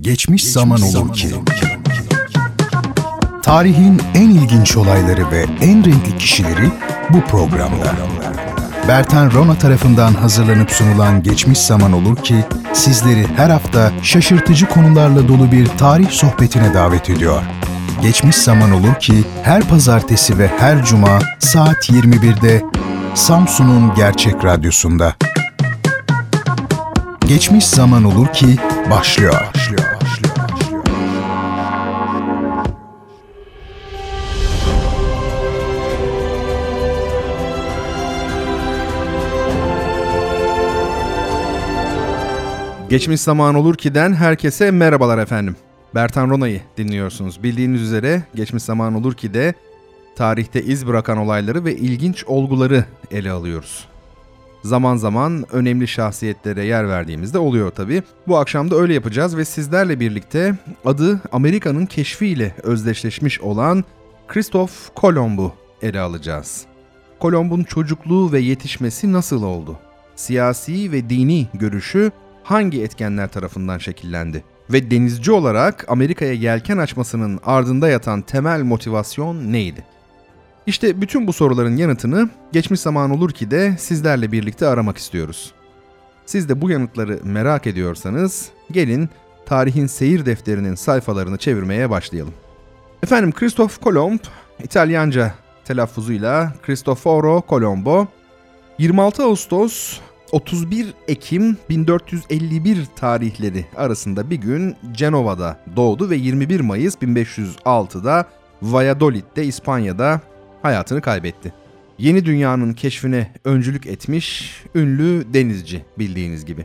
Geçmiş zaman olur ki. Tarihin en ilginç olayları ve en renkli kişileri bu programda. Bertan Rona tarafından hazırlanıp sunulan Geçmiş Zaman Olur ki sizleri her hafta şaşırtıcı konularla dolu bir tarih sohbetine davet ediyor. Geçmiş Zaman Olur ki her pazartesi ve her cuma saat 21'de Samsun'un Gerçek Radyosu'nda. Geçmiş Zaman Olur ki başlıyor. başlıyor. Geçmiş zaman olur ki'den herkese merhabalar efendim. Bertan Rona'yı dinliyorsunuz. Bildiğiniz üzere Geçmiş Zaman Olur ki de tarihte iz bırakan olayları ve ilginç olguları ele alıyoruz. Zaman zaman önemli şahsiyetlere yer verdiğimizde oluyor tabi. Bu akşam da öyle yapacağız ve sizlerle birlikte adı Amerika'nın keşfiyle özdeşleşmiş olan Christoph Kolomb'u ele alacağız. Kolomb'un çocukluğu ve yetişmesi nasıl oldu? Siyasi ve dini görüşü hangi etkenler tarafından şekillendi? Ve denizci olarak Amerika'ya yelken açmasının ardında yatan temel motivasyon neydi? İşte bütün bu soruların yanıtını geçmiş zaman olur ki de sizlerle birlikte aramak istiyoruz. Siz de bu yanıtları merak ediyorsanız gelin tarihin seyir defterinin sayfalarını çevirmeye başlayalım. Efendim Christoph Kolomb, İtalyanca telaffuzuyla Cristoforo Colombo, 26 Ağustos 31 Ekim 1451 tarihleri arasında bir gün Cenova'da doğdu ve 21 Mayıs 1506'da Valladolid'de İspanya'da hayatını kaybetti. Yeni dünyanın keşfine öncülük etmiş ünlü denizci bildiğiniz gibi.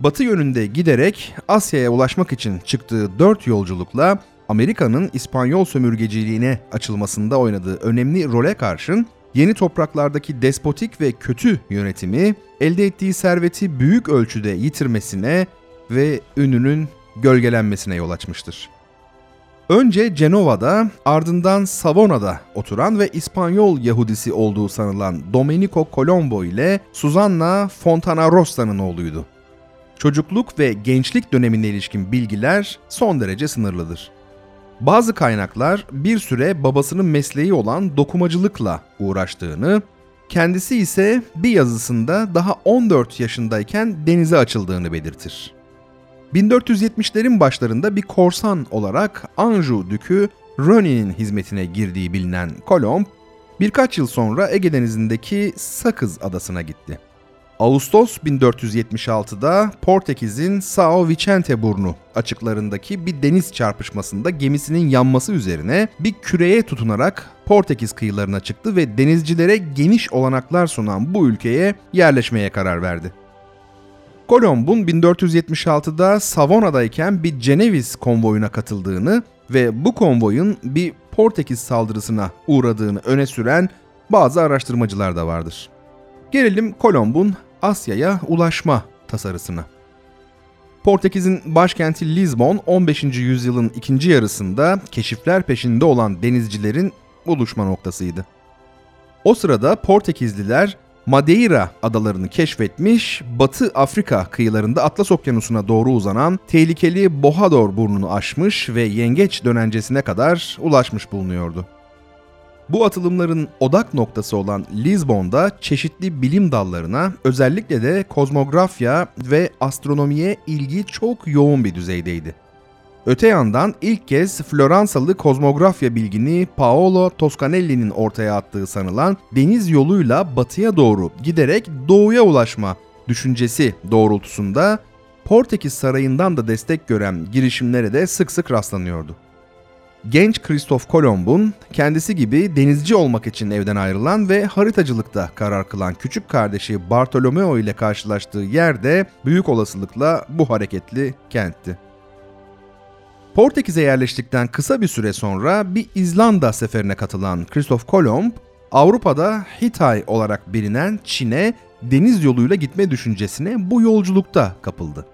Batı yönünde giderek Asya'ya ulaşmak için çıktığı dört yolculukla Amerika'nın İspanyol sömürgeciliğine açılmasında oynadığı önemli role karşın yeni topraklardaki despotik ve kötü yönetimi elde ettiği serveti büyük ölçüde yitirmesine ve ününün gölgelenmesine yol açmıştır. Önce Cenova'da ardından Savona'da oturan ve İspanyol Yahudisi olduğu sanılan Domenico Colombo ile Susanna Fontanarosa'nın oğluydu. Çocukluk ve gençlik dönemine ilişkin bilgiler son derece sınırlıdır. Bazı kaynaklar bir süre babasının mesleği olan dokumacılıkla uğraştığını, kendisi ise bir yazısında daha 14 yaşındayken denize açıldığını belirtir. 1470'lerin başlarında bir korsan olarak Anjou Dükü Röni'nin hizmetine girdiği bilinen Kolomb, birkaç yıl sonra Ege Denizi'ndeki Sakız Adası'na gitti. Ağustos 1476'da Portekiz'in São Vicente burnu açıklarındaki bir deniz çarpışmasında gemisinin yanması üzerine bir küreye tutunarak Portekiz kıyılarına çıktı ve denizcilere geniş olanaklar sunan bu ülkeye yerleşmeye karar verdi. Kolomb'un 1476'da Savona'dayken bir Ceneviz konvoyuna katıldığını ve bu konvoyun bir Portekiz saldırısına uğradığını öne süren bazı araştırmacılar da vardır. Gelelim Kolomb'un Asya'ya ulaşma tasarısına. Portekiz'in başkenti Lisbon 15. yüzyılın ikinci yarısında keşifler peşinde olan denizcilerin buluşma noktasıydı. O sırada Portekizliler Madeira adalarını keşfetmiş, Batı Afrika kıyılarında Atlas Okyanusu'na doğru uzanan tehlikeli Bohador burnunu aşmış ve Yengeç dönencesine kadar ulaşmış bulunuyordu. Bu atılımların odak noktası olan Lisbon'da çeşitli bilim dallarına, özellikle de kozmografya ve astronomiye ilgi çok yoğun bir düzeydeydi. Öte yandan ilk kez Floransalı kozmografya bilgini Paolo Toscanelli'nin ortaya attığı sanılan deniz yoluyla batıya doğru giderek doğuya ulaşma düşüncesi doğrultusunda Portekiz sarayından da destek gören girişimlere de sık sık rastlanıyordu. Genç Christoph Kolomb'un kendisi gibi denizci olmak için evden ayrılan ve haritacılıkta karar kılan küçük kardeşi Bartolomeo ile karşılaştığı yer de büyük olasılıkla bu hareketli kentti. Portekiz'e yerleştikten kısa bir süre sonra bir İzlanda seferine katılan Christoph Kolomb, Avrupa'da Hitay olarak bilinen Çin'e deniz yoluyla gitme düşüncesine bu yolculukta kapıldı.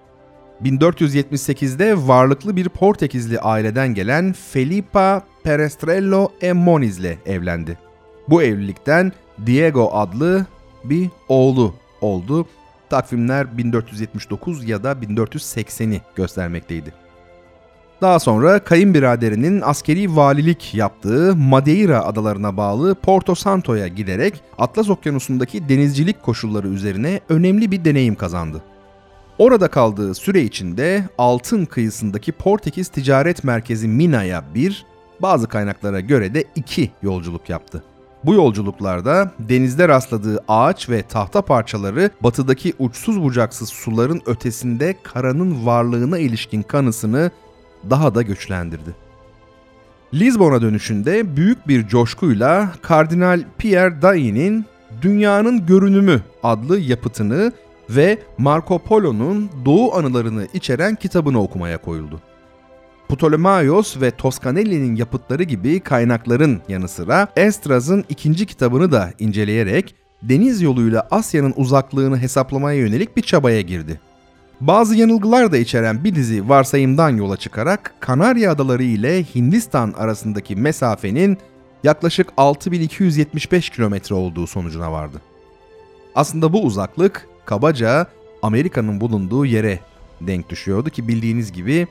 1478'de varlıklı bir Portekizli aileden gelen Felipa Perestrello e Moniz ile evlendi. Bu evlilikten Diego adlı bir oğlu oldu. Takvimler 1479 ya da 1480'i göstermekteydi. Daha sonra kayınbiraderinin askeri valilik yaptığı Madeira adalarına bağlı Porto Santo'ya giderek Atlas Okyanusu'ndaki denizcilik koşulları üzerine önemli bir deneyim kazandı. Orada kaldığı süre içinde altın kıyısındaki Portekiz ticaret merkezi Mina'ya bir, bazı kaynaklara göre de iki yolculuk yaptı. Bu yolculuklarda denizde rastladığı ağaç ve tahta parçaları batıdaki uçsuz bucaksız suların ötesinde karanın varlığına ilişkin kanısını daha da güçlendirdi. Lizbon'a dönüşünde büyük bir coşkuyla Kardinal Pierre Dailly'nin Dünyanın Görünümü adlı yapıtını ve Marco Polo'nun Doğu anılarını içeren kitabını okumaya koyuldu. Ptolemaios ve Toscanelli'nin yapıtları gibi kaynakların yanı sıra Estraz'ın ikinci kitabını da inceleyerek deniz yoluyla Asya'nın uzaklığını hesaplamaya yönelik bir çabaya girdi. Bazı yanılgılar da içeren bir dizi varsayımdan yola çıkarak Kanarya Adaları ile Hindistan arasındaki mesafenin yaklaşık 6275 kilometre olduğu sonucuna vardı. Aslında bu uzaklık kabaca Amerika'nın bulunduğu yere denk düşüyordu ki bildiğiniz gibi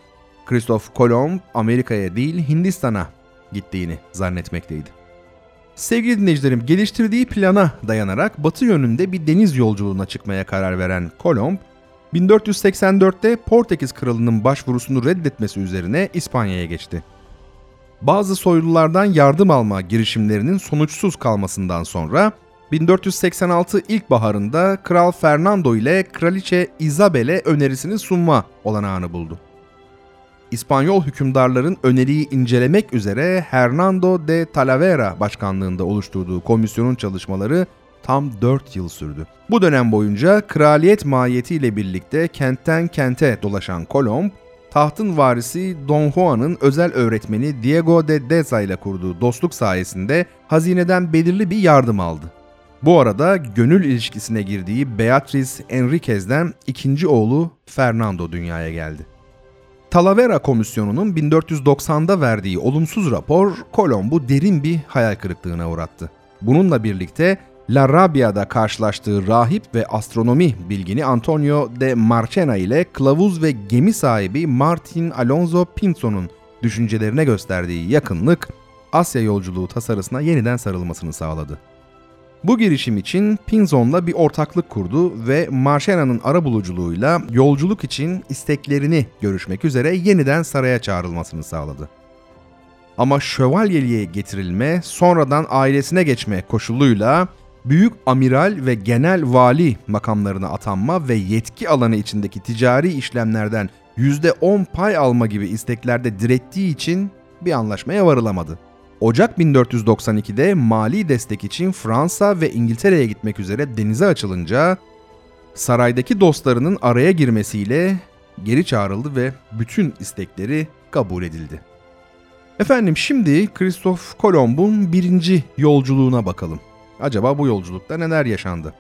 Christoph Kolomb Amerika'ya değil Hindistan'a gittiğini zannetmekteydi. Sevgili dinleyicilerim geliştirdiği plana dayanarak batı yönünde bir deniz yolculuğuna çıkmaya karar veren Kolomb, 1484'te Portekiz kralının başvurusunu reddetmesi üzerine İspanya'ya geçti. Bazı soylulardan yardım alma girişimlerinin sonuçsuz kalmasından sonra 1486 ilkbaharında Kral Fernando ile Kraliçe Isabel'e önerisini sunma olanağını buldu. İspanyol hükümdarların öneriyi incelemek üzere Hernando de Talavera başkanlığında oluşturduğu komisyonun çalışmaları tam 4 yıl sürdü. Bu dönem boyunca kraliyet mahiyetiyle birlikte kentten kente dolaşan Kolomb, tahtın varisi Don Juan'ın özel öğretmeni Diego de Deza ile kurduğu dostluk sayesinde hazineden belirli bir yardım aldı. Bu arada gönül ilişkisine girdiği Beatriz Enriquez'den ikinci oğlu Fernando dünyaya geldi. Talavera Komisyonu'nun 1490'da verdiği olumsuz rapor Kolomb'u derin bir hayal kırıklığına uğrattı. Bununla birlikte La Rabia'da karşılaştığı rahip ve astronomi bilgini Antonio de Marchena ile kılavuz ve gemi sahibi Martin Alonso Pinzo'nun düşüncelerine gösterdiği yakınlık Asya yolculuğu tasarısına yeniden sarılmasını sağladı. Bu girişim için Pinzon'la bir ortaklık kurdu ve Marchena'nın arabuluculuğuyla yolculuk için isteklerini görüşmek üzere yeniden saraya çağrılmasını sağladı. Ama şövalyeliğe getirilme, sonradan ailesine geçme koşuluyla büyük amiral ve genel vali makamlarına atanma ve yetki alanı içindeki ticari işlemlerden %10 pay alma gibi isteklerde direttiği için bir anlaşmaya varılamadı. Ocak 1492'de mali destek için Fransa ve İngiltere'ye gitmek üzere denize açılınca saraydaki dostlarının araya girmesiyle geri çağrıldı ve bütün istekleri kabul edildi. Efendim şimdi Christoph Kolomb'un birinci yolculuğuna bakalım. Acaba bu yolculukta neler yaşandı?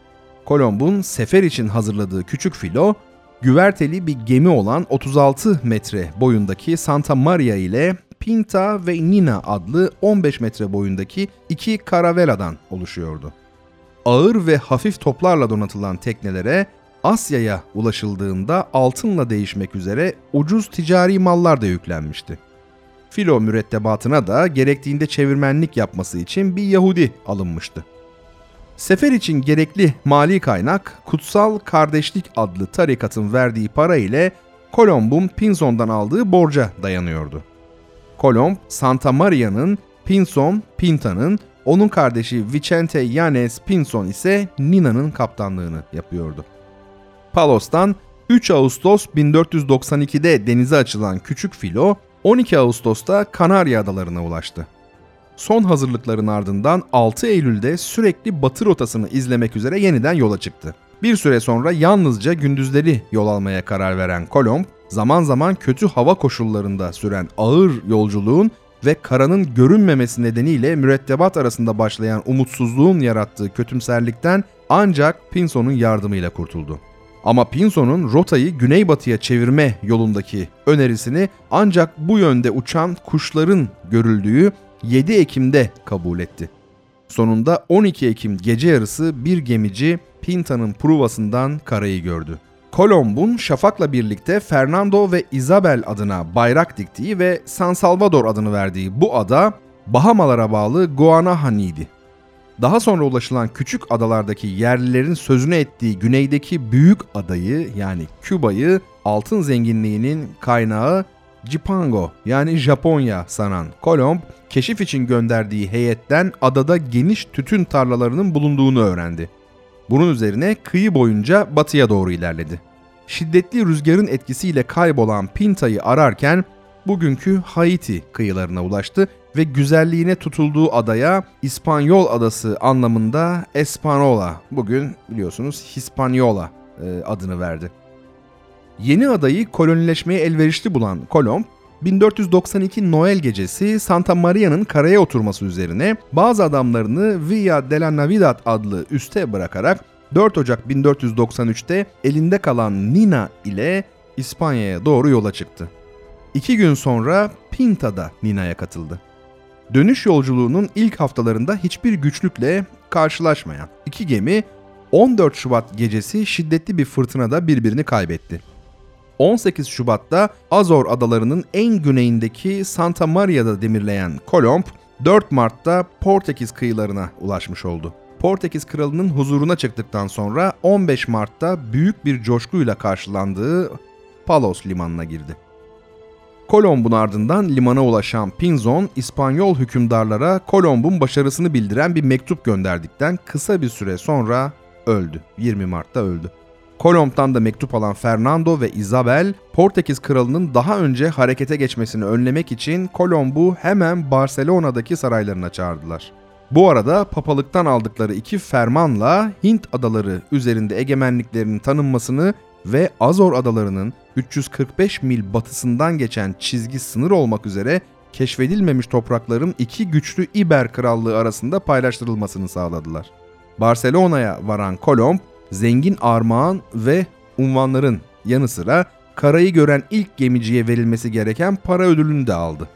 Kolomb'un sefer için hazırladığı küçük filo, güverteli bir gemi olan 36 metre boyundaki Santa Maria ile Pinta ve Nina adlı 15 metre boyundaki iki karaveladan oluşuyordu. Ağır ve hafif toplarla donatılan teknelere Asya'ya ulaşıldığında altınla değişmek üzere ucuz ticari mallar da yüklenmişti. Filo mürettebatına da gerektiğinde çevirmenlik yapması için bir Yahudi alınmıştı. Sefer için gerekli mali kaynak Kutsal Kardeşlik adlı tarikatın verdiği para ile Kolomb'un Pinzon'dan aldığı borca dayanıyordu. Kolomb, Santa Maria'nın, Pinson, Pinta'nın, onun kardeşi Vicente Yanes Pinson ise Nina'nın kaptanlığını yapıyordu. Palos'tan 3 Ağustos 1492'de denize açılan küçük filo 12 Ağustos'ta Kanarya Adalarına ulaştı. Son hazırlıkların ardından 6 Eylül'de sürekli batı rotasını izlemek üzere yeniden yola çıktı. Bir süre sonra yalnızca gündüzleri yol almaya karar veren Kolomb, zaman zaman kötü hava koşullarında süren ağır yolculuğun ve karanın görünmemesi nedeniyle mürettebat arasında başlayan umutsuzluğun yarattığı kötümserlikten ancak Pinson'un yardımıyla kurtuldu. Ama Pinson'un rotayı güneybatıya çevirme yolundaki önerisini ancak bu yönde uçan kuşların görüldüğü 7 Ekim'de kabul etti. Sonunda 12 Ekim gece yarısı bir gemici Pinta'nın pruvasından karayı gördü. Kolomb'un Şafak'la birlikte Fernando ve Isabel adına bayrak diktiği ve San Salvador adını verdiği bu ada Bahamalara bağlı Guanahan'iydi. Daha sonra ulaşılan küçük adalardaki yerlilerin sözünü ettiği güneydeki büyük adayı yani Küba'yı altın zenginliğinin kaynağı Cipango yani Japonya sanan Kolomb, keşif için gönderdiği heyetten adada geniş tütün tarlalarının bulunduğunu öğrendi. Bunun üzerine kıyı boyunca batıya doğru ilerledi. Şiddetli rüzgarın etkisiyle kaybolan Pinta'yı ararken bugünkü Haiti kıyılarına ulaştı ve güzelliğine tutulduğu adaya İspanyol adası anlamında Espanola, bugün biliyorsunuz Hispaniola e, adını verdi. Yeni adayı kolonileşmeye elverişli bulan Kolomb, 1492 Noel gecesi Santa Maria'nın karaya oturması üzerine bazı adamlarını Villa de la Navidad adlı üste bırakarak 4 Ocak 1493'te elinde kalan Nina ile İspanya'ya doğru yola çıktı. İki gün sonra Pinta'da Nina'ya katıldı. Dönüş yolculuğunun ilk haftalarında hiçbir güçlükle karşılaşmayan iki gemi 14 Şubat gecesi şiddetli bir fırtınada birbirini kaybetti. 18 Şubat'ta Azor adalarının en güneyindeki Santa Maria'da demirleyen Kolomb, 4 Mart'ta Portekiz kıyılarına ulaşmış oldu. Portekiz kralının huzuruna çıktıktan sonra 15 Mart'ta büyük bir coşkuyla karşılandığı Palos limanına girdi. Kolomb'un ardından limana ulaşan Pinzon, İspanyol hükümdarlara Kolomb'un başarısını bildiren bir mektup gönderdikten kısa bir süre sonra öldü. 20 Mart'ta öldü. Kolomb'dan da mektup alan Fernando ve Isabel, Portekiz kralının daha önce harekete geçmesini önlemek için Kolomb'u hemen Barcelona'daki saraylarına çağırdılar. Bu arada papalıktan aldıkları iki fermanla Hint adaları üzerinde egemenliklerinin tanınmasını ve Azor adalarının 345 mil batısından geçen çizgi sınır olmak üzere keşfedilmemiş toprakların iki güçlü İber krallığı arasında paylaştırılmasını sağladılar. Barcelona'ya varan Kolomb, zengin armağan ve unvanların yanı sıra karayı gören ilk gemiciye verilmesi gereken para ödülünü de aldı.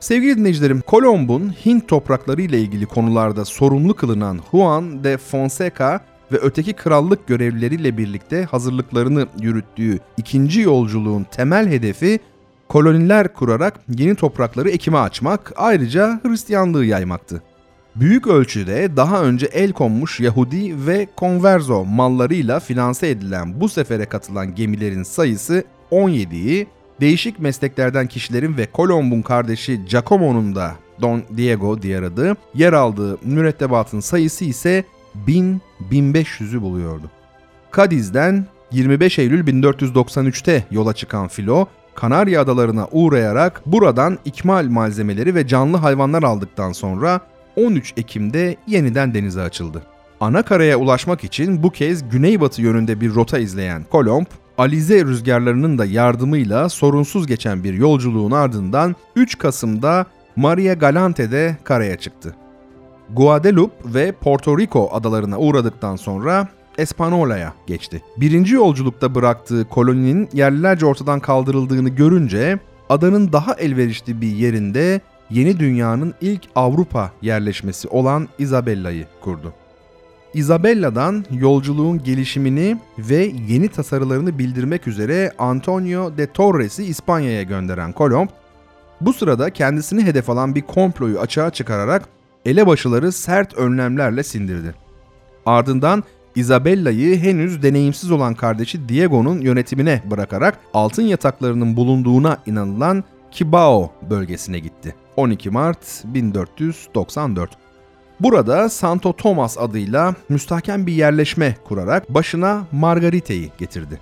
Sevgili dinleyicilerim, Kolomb'un Hint toprakları ile ilgili konularda sorumlu kılınan Juan de Fonseca ve öteki krallık görevlileriyle birlikte hazırlıklarını yürüttüğü ikinci yolculuğun temel hedefi koloniler kurarak yeni toprakları ekime açmak, ayrıca Hristiyanlığı yaymaktı. Büyük ölçüde daha önce el konmuş Yahudi ve konverzo mallarıyla finanse edilen bu sefere katılan gemilerin sayısı 17'yi, değişik mesleklerden kişilerin ve Kolomb'un kardeşi Giacomo'nun da Don Diego diğer adı yer aldığı mürettebatın sayısı ise 1000-1500'ü buluyordu. Kadiz'den 25 Eylül 1493'te yola çıkan filo, Kanarya adalarına uğrayarak buradan ikmal malzemeleri ve canlı hayvanlar aldıktan sonra 13 Ekim'de yeniden denize açıldı. Ana karaya ulaşmak için bu kez güneybatı yönünde bir rota izleyen Kolomb, Alize rüzgarlarının da yardımıyla sorunsuz geçen bir yolculuğun ardından 3 Kasım'da Maria Galante'de karaya çıktı. Guadeloupe ve Porto Rico adalarına uğradıktan sonra Espanola'ya geçti. Birinci yolculukta bıraktığı koloninin yerlilerce ortadan kaldırıldığını görünce adanın daha elverişli bir yerinde yeni dünyanın ilk Avrupa yerleşmesi olan Isabella'yı kurdu. Isabella'dan yolculuğun gelişimini ve yeni tasarılarını bildirmek üzere Antonio de Torres'i İspanya'ya gönderen Kolomb, bu sırada kendisini hedef alan bir komployu açığa çıkararak elebaşıları sert önlemlerle sindirdi. Ardından Isabella'yı henüz deneyimsiz olan kardeşi Diego'nun yönetimine bırakarak altın yataklarının bulunduğuna inanılan Kibao bölgesine gitti. 12 Mart 1494. Burada Santo Thomas adıyla müstahkem bir yerleşme kurarak başına Margarite'yi getirdi.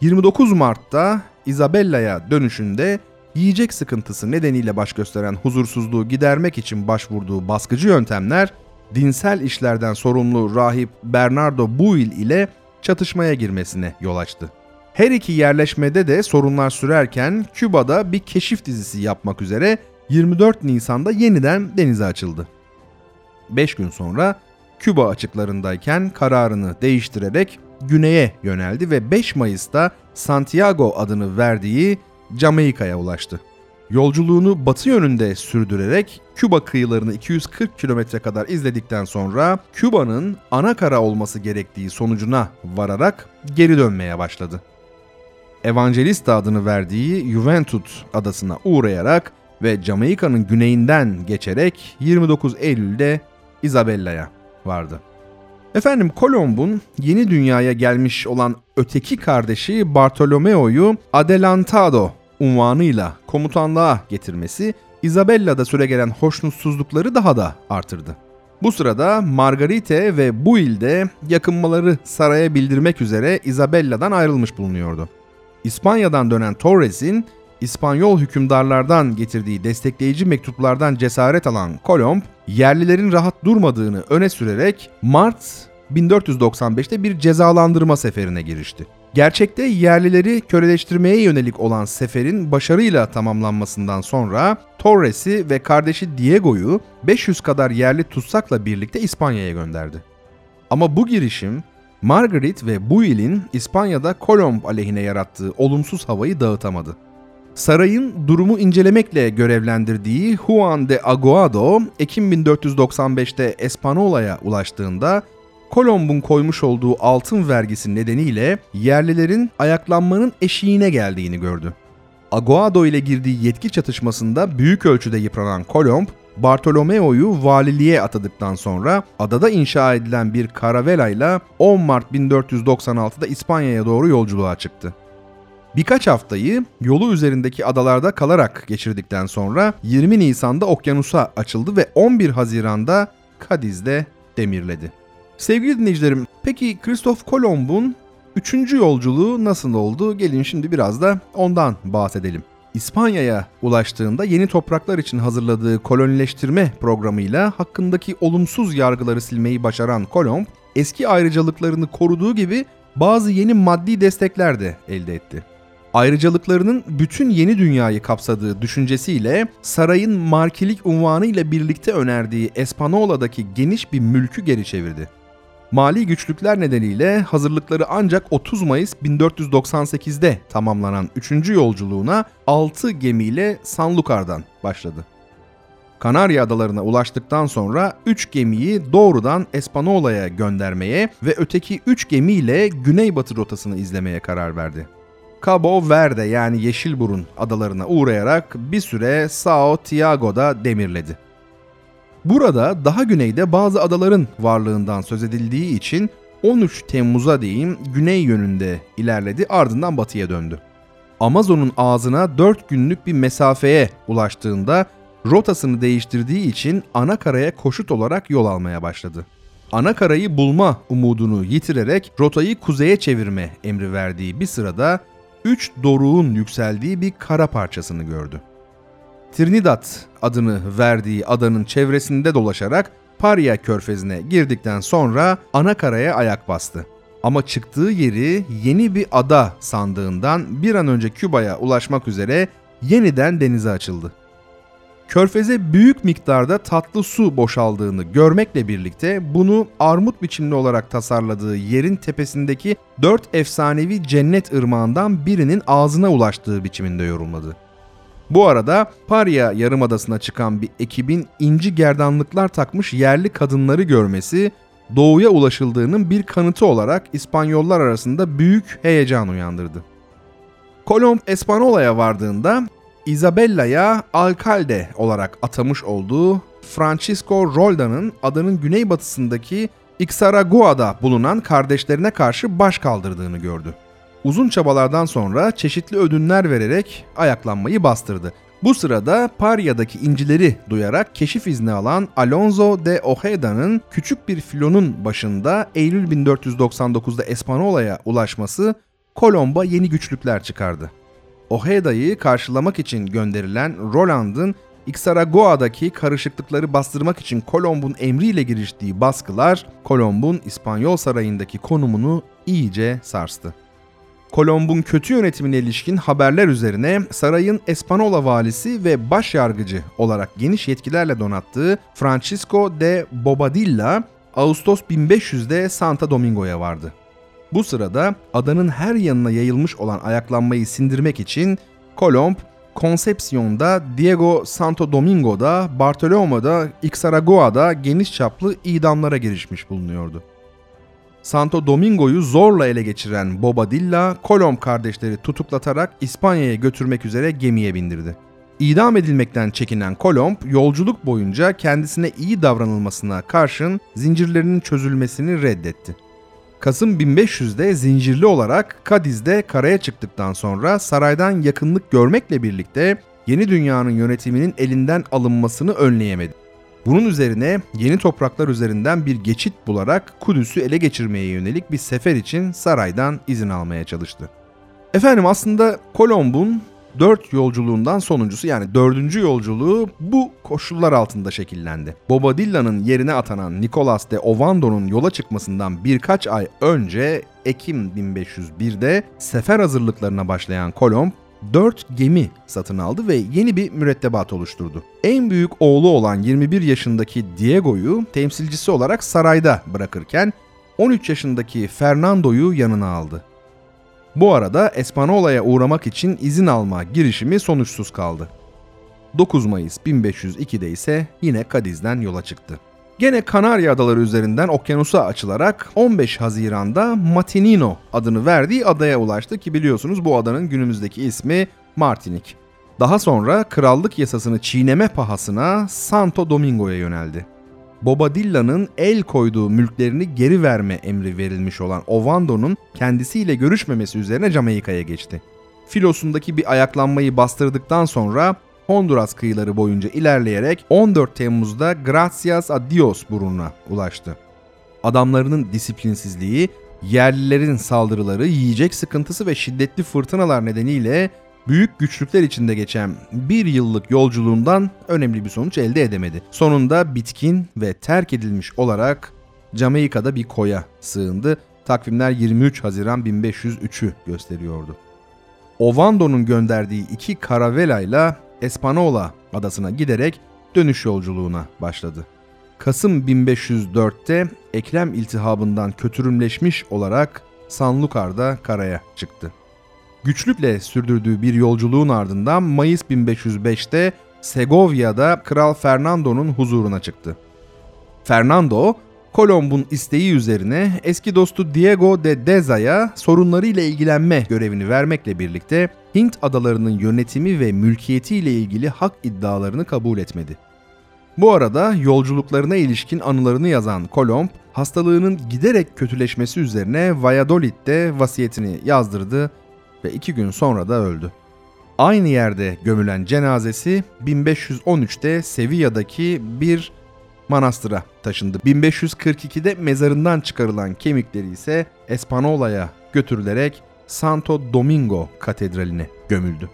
29 Mart'ta Isabella'ya dönüşünde yiyecek sıkıntısı nedeniyle baş gösteren huzursuzluğu gidermek için başvurduğu baskıcı yöntemler dinsel işlerden sorumlu rahip Bernardo Buil ile çatışmaya girmesine yol açtı. Her iki yerleşmede de sorunlar sürerken Küba'da bir keşif dizisi yapmak üzere 24 Nisan'da yeniden denize açıldı. 5 gün sonra Küba açıklarındayken kararını değiştirerek güneye yöneldi ve 5 Mayıs'ta Santiago adını verdiği Jamaika'ya ulaştı. Yolculuğunu batı yönünde sürdürerek Küba kıyılarını 240 kilometre kadar izledikten sonra Küba'nın ana kara olması gerektiği sonucuna vararak geri dönmeye başladı. Evangelista adını verdiği Juventud adasına uğrayarak ve Jamaika'nın güneyinden geçerek 29 Eylül'de Isabella'ya vardı. Efendim Kolomb'un yeni dünyaya gelmiş olan öteki kardeşi Bartolomeo'yu Adelantado unvanıyla komutanlığa getirmesi Isabella'da süregelen hoşnutsuzlukları daha da artırdı. Bu sırada Margarite ve Buil de yakınmaları saraya bildirmek üzere Isabella'dan ayrılmış bulunuyordu. İspanya'dan dönen Torres'in İspanyol hükümdarlardan getirdiği destekleyici mektuplardan cesaret alan Kolomb, yerlilerin rahat durmadığını öne sürerek Mart 1495'te bir cezalandırma seferine girişti. Gerçekte yerlileri köleleştirmeye yönelik olan seferin başarıyla tamamlanmasından sonra Torres'i ve kardeşi Diego'yu 500 kadar yerli tutsakla birlikte İspanya'ya gönderdi. Ama bu girişim Margaret ve Buil'in İspanya'da Kolomb aleyhine yarattığı olumsuz havayı dağıtamadı. Sarayın durumu incelemekle görevlendirdiği Juan de Aguado, Ekim 1495'te Espanola'ya ulaştığında Kolomb'un koymuş olduğu altın vergisi nedeniyle yerlilerin ayaklanmanın eşiğine geldiğini gördü. Aguado ile girdiği yetki çatışmasında büyük ölçüde yıpranan Kolomb, Bartolomeo'yu valiliğe atadıktan sonra adada inşa edilen bir karavelayla 10 Mart 1496'da İspanya'ya doğru yolculuğa çıktı. Birkaç haftayı yolu üzerindeki adalarda kalarak geçirdikten sonra 20 Nisan'da okyanusa açıldı ve 11 Haziran'da Kadiz'de demirledi. Sevgili dinleyicilerim, peki Kristof Kolomb'un 3. yolculuğu nasıl oldu? Gelin şimdi biraz da ondan bahsedelim. İspanya'ya ulaştığında yeni topraklar için hazırladığı kolonileştirme programıyla hakkındaki olumsuz yargıları silmeyi başaran Kolomb, eski ayrıcalıklarını koruduğu gibi bazı yeni maddi destekler de elde etti. Ayrıcalıklarının bütün yeni dünyayı kapsadığı düşüncesiyle sarayın markilik unvanı ile birlikte önerdiği Espanola'daki geniş bir mülkü geri çevirdi. Mali güçlükler nedeniyle hazırlıkları ancak 30 Mayıs 1498'de tamamlanan 3. yolculuğuna 6 gemiyle Sanlukar'dan başladı. Kanarya Adalarına ulaştıktan sonra 3 gemiyi doğrudan Espanola'ya göndermeye ve öteki 3 gemiyle güneybatı rotasını izlemeye karar verdi. Cabo Verde yani Yeşilburun adalarına uğrayarak bir süre Sao Tiago'da demirledi. Burada daha güneyde bazı adaların varlığından söz edildiği için 13 Temmuz'a değin güney yönünde ilerledi ardından batıya döndü. Amazon'un ağzına 4 günlük bir mesafeye ulaştığında rotasını değiştirdiği için ana karaya koşut olarak yol almaya başladı. Ana karayı bulma umudunu yitirerek rotayı kuzeye çevirme emri verdiği bir sırada 3 doruğun yükseldiği bir kara parçasını gördü. Trinidad adını verdiği adanın çevresinde dolaşarak Paria körfezine girdikten sonra ana karaya ayak bastı. Ama çıktığı yeri yeni bir ada sandığından bir an önce Küba'ya ulaşmak üzere yeniden denize açıldı. Körfeze büyük miktarda tatlı su boşaldığını görmekle birlikte bunu armut biçimli olarak tasarladığı yerin tepesindeki dört efsanevi cennet ırmağından birinin ağzına ulaştığı biçiminde yorumladı. Bu arada Paria Yarımadası'na çıkan bir ekibin inci gerdanlıklar takmış yerli kadınları görmesi doğuya ulaşıldığının bir kanıtı olarak İspanyollar arasında büyük heyecan uyandırdı. Kolomb Espanola'ya vardığında Isabella'ya alkalde olarak atamış olduğu Francisco Rolda'nın adanın güneybatısındaki Ixaragua'da bulunan kardeşlerine karşı baş kaldırdığını gördü. Uzun çabalardan sonra çeşitli ödünler vererek ayaklanmayı bastırdı. Bu sırada Paria'daki incileri duyarak keşif izni alan Alonso de Ojeda'nın küçük bir filonun başında Eylül 1499'da Espanola'ya ulaşması Kolomb'a yeni güçlükler çıkardı. Ojeda'yı karşılamak için gönderilen Roland'ın Ixaragoa'daki karışıklıkları bastırmak için Kolomb'un emriyle giriştiği baskılar Kolomb'un İspanyol sarayındaki konumunu iyice sarstı. Kolomb'un kötü yönetimine ilişkin haberler üzerine sarayın Espanola valisi ve baş yargıcı olarak geniş yetkilerle donattığı Francisco de Bobadilla Ağustos 1500'de Santa Domingo'ya vardı. Bu sırada adanın her yanına yayılmış olan ayaklanmayı sindirmek için Kolomb, Concepcion'da, Diego Santo Domingo'da, Bartolomeo'da, Ixaragoa'da geniş çaplı idamlara girişmiş bulunuyordu. Santo Domingo'yu zorla ele geçiren Bobadilla, Kolomb kardeşleri tutuklatarak İspanya'ya götürmek üzere gemiye bindirdi. İdam edilmekten çekinen Kolomb, yolculuk boyunca kendisine iyi davranılmasına karşın zincirlerinin çözülmesini reddetti. Kasım 1500'de zincirli olarak Kadiz'de karaya çıktıktan sonra saraydan yakınlık görmekle birlikte yeni dünyanın yönetiminin elinden alınmasını önleyemedi. Bunun üzerine yeni topraklar üzerinden bir geçit bularak Kudüs'ü ele geçirmeye yönelik bir sefer için saraydan izin almaya çalıştı. Efendim aslında Kolomb'un dört yolculuğundan sonuncusu yani dördüncü yolculuğu bu koşullar altında şekillendi. Bobadilla'nın yerine atanan Nicolas de Ovando'nun yola çıkmasından birkaç ay önce Ekim 1501'de sefer hazırlıklarına başlayan Kolomb 4 gemi satın aldı ve yeni bir mürettebat oluşturdu. En büyük oğlu olan 21 yaşındaki Diego'yu temsilcisi olarak sarayda bırakırken 13 yaşındaki Fernando'yu yanına aldı. Bu arada Espanola'ya uğramak için izin alma girişimi sonuçsuz kaldı. 9 Mayıs 1502'de ise yine Kadiz'den yola çıktı. Gene Kanarya Adaları üzerinden okyanusa açılarak 15 Haziran'da Matinino adını verdiği adaya ulaştı ki biliyorsunuz bu adanın günümüzdeki ismi Martinik. Daha sonra krallık yasasını çiğneme pahasına Santo Domingo'ya yöneldi. Bobadilla'nın el koyduğu mülklerini geri verme emri verilmiş olan Ovando'nun kendisiyle görüşmemesi üzerine Jamaika'ya geçti. Filosundaki bir ayaklanmayı bastırdıktan sonra Honduras kıyıları boyunca ilerleyerek 14 Temmuz'da Gracias a Dios burnuna ulaştı. Adamlarının disiplinsizliği, yerlilerin saldırıları, yiyecek sıkıntısı ve şiddetli fırtınalar nedeniyle büyük güçlükler içinde geçen bir yıllık yolculuğundan önemli bir sonuç elde edemedi. Sonunda bitkin ve terk edilmiş olarak Jamaika'da bir koya sığındı. Takvimler 23 Haziran 1503'ü gösteriyordu. Ovando'nun gönderdiği iki karavelayla Espanola adasına giderek dönüş yolculuğuna başladı. Kasım 1504'te eklem iltihabından kötürümleşmiş olarak Sanlukar'da karaya çıktı. Güçlükle sürdürdüğü bir yolculuğun ardından Mayıs 1505'te Segovya'da Kral Fernando'nun huzuruna çıktı. Fernando, Kolomb'un isteği üzerine eski dostu Diego de Deza'ya sorunlarıyla ilgilenme görevini vermekle birlikte Hint adalarının yönetimi ve mülkiyeti ile ilgili hak iddialarını kabul etmedi. Bu arada yolculuklarına ilişkin anılarını yazan Kolomb, hastalığının giderek kötüleşmesi üzerine Valladolid'de vasiyetini yazdırdı ve iki gün sonra da öldü. Aynı yerde gömülen cenazesi 1513'te Sevilla'daki bir manastıra taşındı. 1542'de mezarından çıkarılan kemikleri ise Espanola'ya götürülerek Santo Domingo Katedrali'ne gömüldü.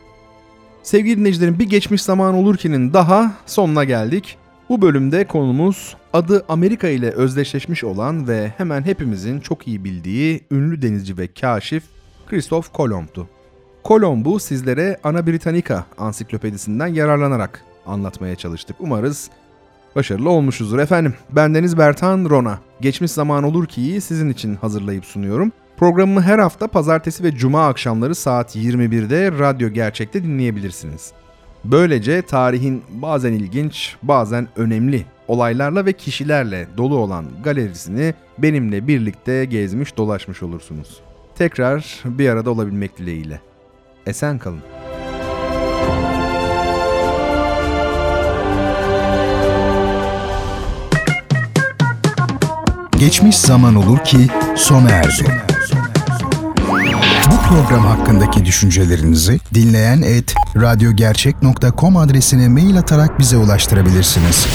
Sevgili dinleyicilerim bir geçmiş zaman olurkenin daha sonuna geldik. Bu bölümde konumuz adı Amerika ile özdeşleşmiş olan ve hemen hepimizin çok iyi bildiği ünlü denizci ve kaşif Christoph Kolomb'tu. Kolomb'u sizlere Ana Britannica ansiklopedisinden yararlanarak anlatmaya çalıştık. Umarız başarılı olmuşuzdur efendim. Bendeniz Bertan Rona. Geçmiş zaman olur ki sizin için hazırlayıp sunuyorum. Programımı her hafta pazartesi ve cuma akşamları saat 21'de Radyo Gerçek'te dinleyebilirsiniz. Böylece tarihin bazen ilginç, bazen önemli olaylarla ve kişilerle dolu olan galerisini benimle birlikte gezmiş dolaşmış olursunuz. Tekrar bir arada olabilmek dileğiyle. Esen kalın. Geçmiş zaman olur ki sona erdi. Bu program hakkındaki düşüncelerinizi dinleyen et radyogercek.com adresine mail atarak bize ulaştırabilirsiniz.